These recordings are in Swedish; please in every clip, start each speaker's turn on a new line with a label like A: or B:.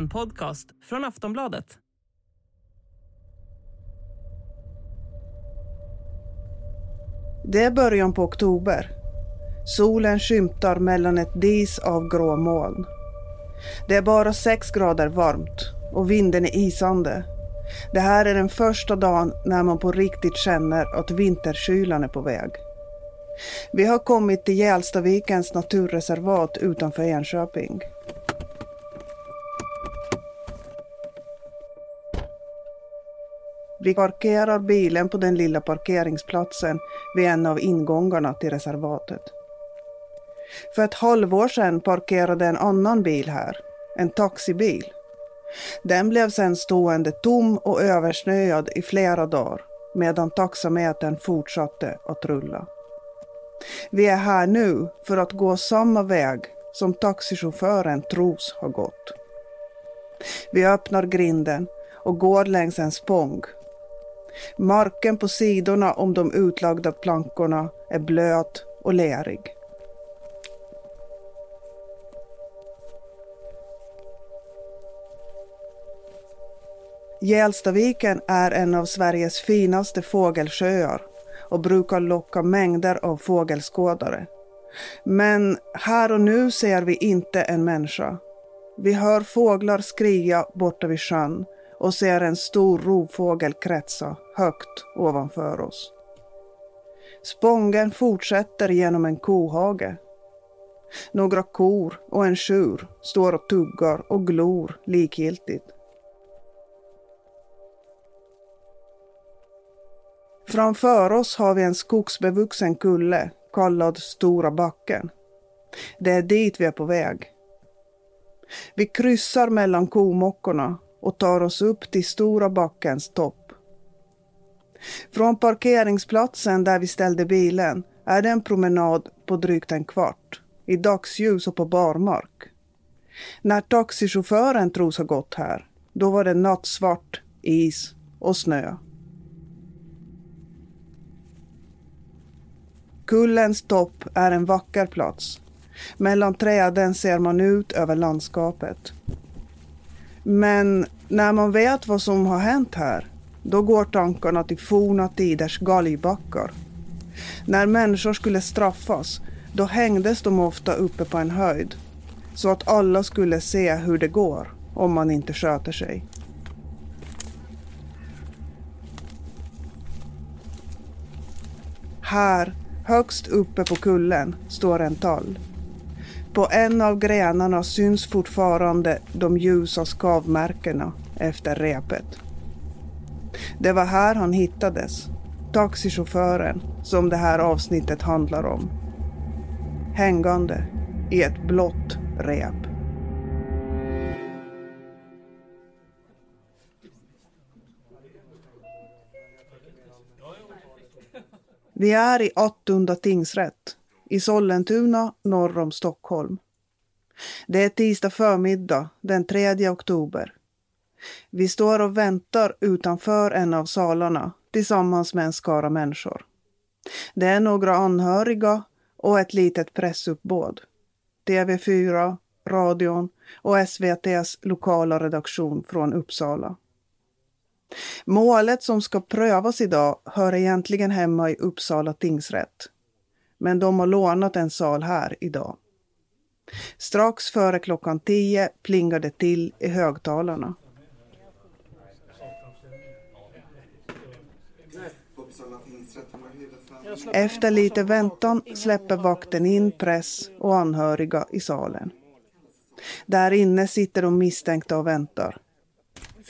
A: En podcast från Aftonbladet.
B: Det är början på oktober. Solen skymtar mellan ett dis av grå moln. Det är bara sex grader varmt och vinden är isande. Det här är den första dagen när man på riktigt känner att vinterkylan är på väg. Vi har kommit till Gälstavikens naturreservat utanför Enköping. Vi parkerar bilen på den lilla parkeringsplatsen vid en av ingångarna till reservatet. För ett halvår sedan parkerade en annan bil här, en taxibil. Den blev sedan stående tom och översnöad i flera dagar medan taxametern fortsatte att rulla. Vi är här nu för att gå samma väg som taxichauffören tros ha gått. Vi öppnar grinden och går längs en spång. Marken på sidorna om de utlagda plankorna är blöt och lerig. Gälstaviken är en av Sveriges finaste fågelsjöar och brukar locka mängder av fågelskådare. Men här och nu ser vi inte en människa. Vi hör fåglar skria borta vid sjön och ser en stor rovfågel kretsa högt ovanför oss. Spången fortsätter genom en kohage. Några kor och en tjur står och tuggar och glor likgiltigt. Framför oss har vi en skogsbevuxen kulle kallad Stora backen. Det är dit vi är på väg. Vi kryssar mellan komockorna och tar oss upp till Stora backens topp. Från parkeringsplatsen där vi ställde bilen är det en promenad på drygt en kvart i dagsljus och på barmark. När taxichauffören tros ha gått här, då var det nattsvart, is och snö. Kullens topp är en vacker plats. Mellan träden ser man ut över landskapet. Men när man vet vad som har hänt här, då går tankarna till forna tiders galgbackar. När människor skulle straffas, då hängdes de ofta uppe på en höjd. Så att alla skulle se hur det går om man inte sköter sig. Här Högst uppe på kullen står en tall. På en av grenarna syns fortfarande de ljusa skavmärkena efter repet. Det var här han hittades. Taxichauffören som det här avsnittet handlar om. Hängande i ett blått rep. Vi är i Attunda tingsrätt i Sollentuna norr om Stockholm. Det är tisdag förmiddag den 3 oktober. Vi står och väntar utanför en av salarna tillsammans med en skara människor. Det är några anhöriga och ett litet pressuppbåd. TV4, radion och SVTs lokala redaktion från Uppsala. Målet som ska prövas idag hör egentligen hemma i Uppsala tingsrätt. Men de har lånat en sal här idag. Strax före klockan tio plingar det till i högtalarna. Efter lite väntan släpper vakten in press och anhöriga i salen. Där inne sitter de misstänkta och väntar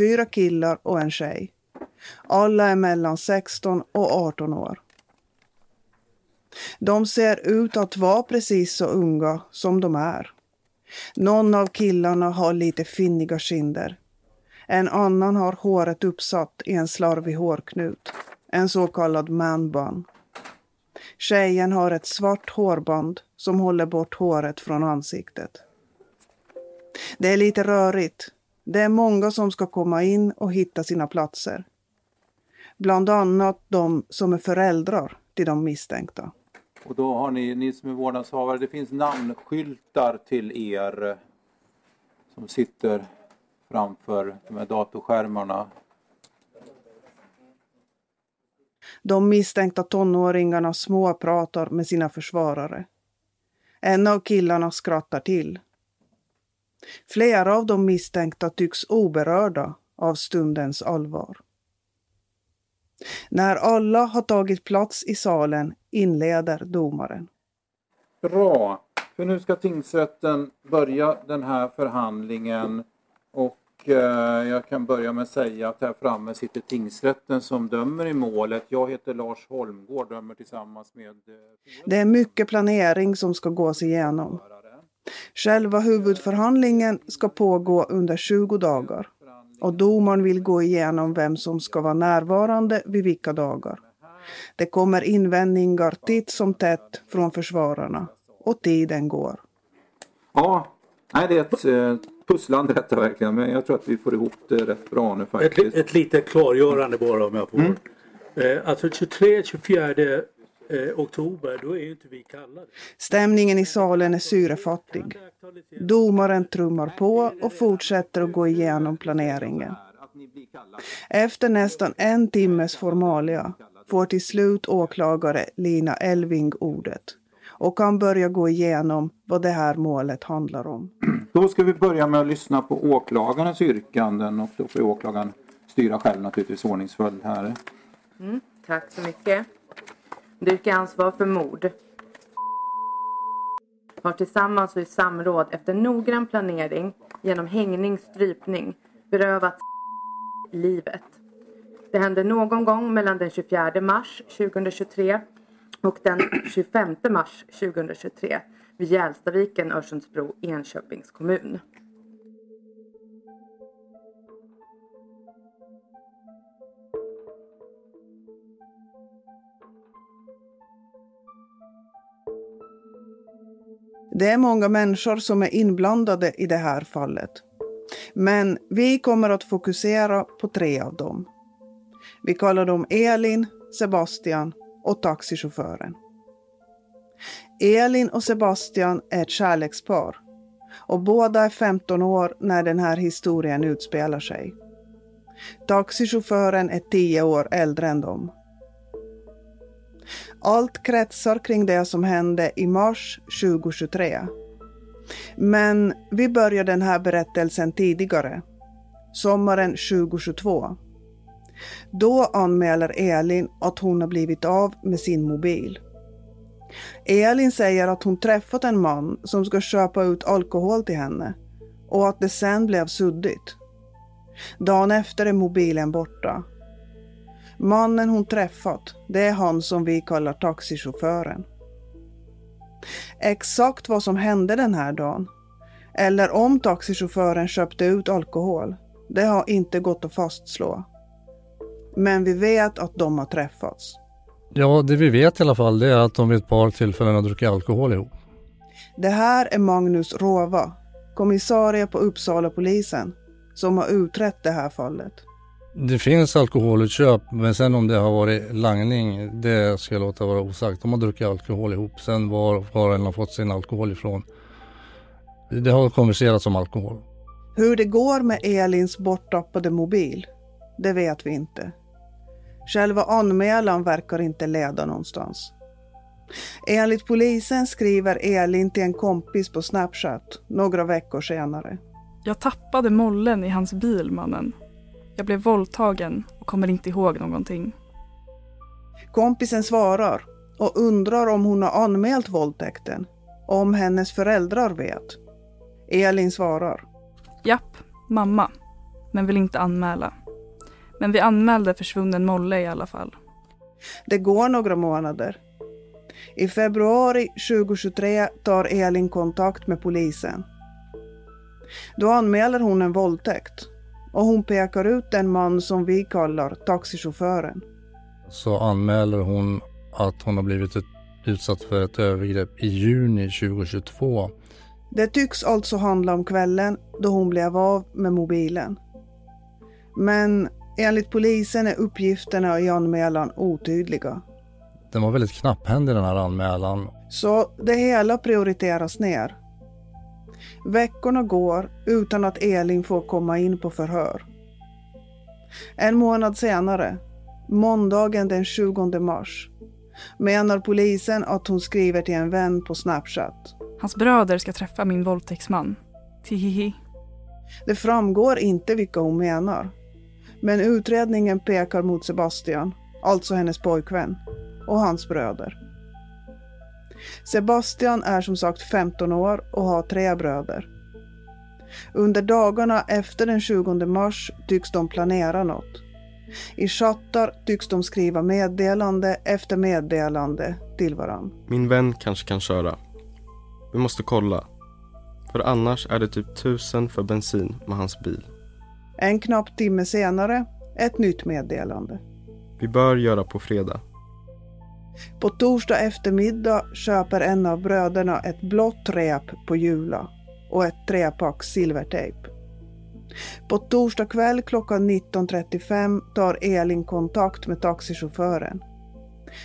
B: fyra killar och en tjej. Alla är mellan 16 och 18 år. De ser ut att vara precis så unga som de är. Någon av killarna har lite finniga kinder. En annan har håret uppsatt i en slarvig hårknut, en så kallad manbun. Tjejen har ett svart hårband som håller bort håret från ansiktet. Det är lite rörigt det är många som ska komma in och hitta sina platser. Bland annat de som är föräldrar till de misstänkta.
C: Och då har ni, ni som är vårdnadshavare, det finns namnskyltar till er som sitter framför de här datorskärmarna.
B: De misstänkta tonåringarna småpratar med sina försvarare. En av killarna skrattar till. Flera av de misstänkta tycks oberörda av stundens allvar. När alla har tagit plats i salen inleder domaren.
C: Bra, för nu ska tingsrätten börja den här förhandlingen och eh, jag kan börja med att säga att här framme sitter tingsrätten som dömer i målet. Jag heter Lars Holmgård, dömer tillsammans med... Eh,
B: Det är mycket planering som ska gås igenom. Själva huvudförhandlingen ska pågå under 20 dagar och domaren vill gå igenom vem som ska vara närvarande vid vilka dagar. Det kommer invändningar titt som tätt från försvararna och tiden går.
C: Ja, nej, det är ett eh, pusslande detta verkligen, men jag tror att vi får ihop det rätt bra nu
D: Ett,
C: faktiskt.
D: ett litet klargörande bara om jag får.
C: Mm.
D: Eh, alltså 23-24 eh, oktober då är inte vi kallade.
B: Stämningen i salen är syrefattig. Domaren trummar på och fortsätter att gå igenom planeringen. Efter nästan en timmes formalia får till slut åklagare Lina Elving ordet och kan börja gå igenom vad det här målet handlar om.
C: Då ska vi börja med att lyssna på åklagarens yrkanden och då får åklagaren styra själv naturligtvis ordningsföljd här.
E: Tack så mycket. Du yrkar ansvar alltså för mord. Har tillsammans och i samråd efter noggrann planering genom hängning, strypning berövat livet. Det hände någon gång mellan den 24 mars 2023 och den 25 mars 2023 vid Hjälstaviken, Örsundsbro, Enköpings kommun.
B: Det är många människor som är inblandade i det här fallet. Men vi kommer att fokusera på tre av dem. Vi kallar dem Elin, Sebastian och taxichauffören. Elin och Sebastian är ett kärlekspar och båda är 15 år när den här historien utspelar sig. Taxichauffören är 10 år äldre än dem. Allt kretsar kring det som hände i mars 2023. Men vi börjar den här berättelsen tidigare, sommaren 2022. Då anmäler Elin att hon har blivit av med sin mobil. Elin säger att hon träffat en man som ska köpa ut alkohol till henne och att det sen blev suddigt. Dagen efter är mobilen borta. Mannen hon träffat, det är han som vi kallar taxichauffören. Exakt vad som hände den här dagen, eller om taxichauffören köpte ut alkohol, det har inte gått att fastslå. Men vi vet att de har träffats.
F: Ja, det vi vet i alla fall det är att de vid ett par tillfällen har druckit alkohol ihop.
B: Det här är Magnus Rova, kommissarie på Uppsala polisen, som har utrett det här fallet.
F: Det finns alkoholutköp, men sen om det har varit langning, det ska jag låta vara osagt. De har druckit alkohol ihop. Sen var var en har fått sin alkohol ifrån. Det har konverserats om alkohol.
B: Hur det går med Elins borttappade mobil, det vet vi inte. Själva anmälan verkar inte leda någonstans. Enligt polisen skriver Elin till en kompis på Snapchat några veckor senare.
G: Jag tappade mollen i hans bil, mannen. Jag blev våldtagen och kommer inte ihåg någonting.
B: Kompisen svarar och undrar om hon har anmält våldtäkten och om hennes föräldrar vet. Elin svarar.
G: Japp, mamma. Men vill inte anmäla. Men vi anmälde försvunnen molle i alla fall.
B: Det går några månader. I februari 2023 tar Elin kontakt med polisen. Då anmäler hon en våldtäkt och hon pekar ut den man som vi kallar taxichauffören.
F: Så anmäler hon att hon har blivit utsatt för ett övergrepp i juni 2022.
B: Det tycks alltså handla om kvällen då hon blev av med mobilen. Men enligt polisen är uppgifterna i anmälan otydliga.
F: Den var väldigt knapphändig den här anmälan.
B: Så det hela prioriteras ner. Veckorna går utan att Elin får komma in på förhör. En månad senare, måndagen den 20 mars, menar polisen att hon skriver till en vän på Snapchat.
G: Hans bröder ska träffa min våldtäktsman. Tihihi.
B: Det framgår inte vilka hon menar. Men utredningen pekar mot Sebastian, alltså hennes pojkvän, och hans bröder. Sebastian är som sagt 15 år och har tre bröder. Under dagarna efter den 20 mars tycks de planera något. I chattar tycks de skriva meddelande efter meddelande till varann.
H: Min vän kanske kan köra. Vi måste kolla. För annars är det typ tusen för bensin med hans bil.
B: En knapp timme senare, ett nytt meddelande.
H: Vi bör göra på fredag.
B: På torsdag eftermiddag köper en av bröderna ett blått rep på Jula och ett trepack silvertejp. På torsdag kväll klockan 19.35 tar Elin kontakt med taxichauffören.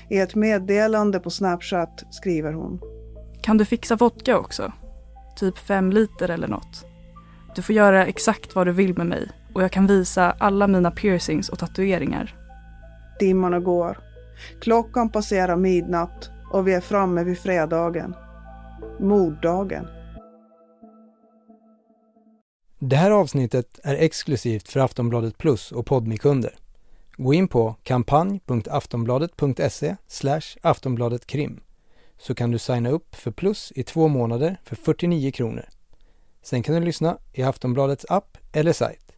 B: I ett meddelande på Snapchat skriver hon.
G: Kan du fixa vodka också? Typ fem liter eller något. Du får göra exakt vad du vill med mig och jag kan visa alla mina piercings och tatueringar.
B: Timmarna går. Klockan passerar midnatt och vi är framme vid fredagen. Morddagen.
I: Det här avsnittet är exklusivt för Aftonbladet Plus och Podmi-kunder. Gå in på kampanj.aftonbladet.se aftonbladetkrim så kan du signa upp för Plus i två månader för 49 kronor. Sen kan du lyssna i Aftonbladets app eller sajt.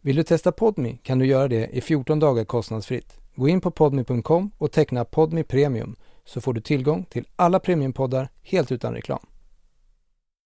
I: Vill du testa Podmi kan du göra det i 14 dagar kostnadsfritt. Gå in på podmi.com och teckna Podmi Premium så får du tillgång till alla premiumpoddar helt utan reklam.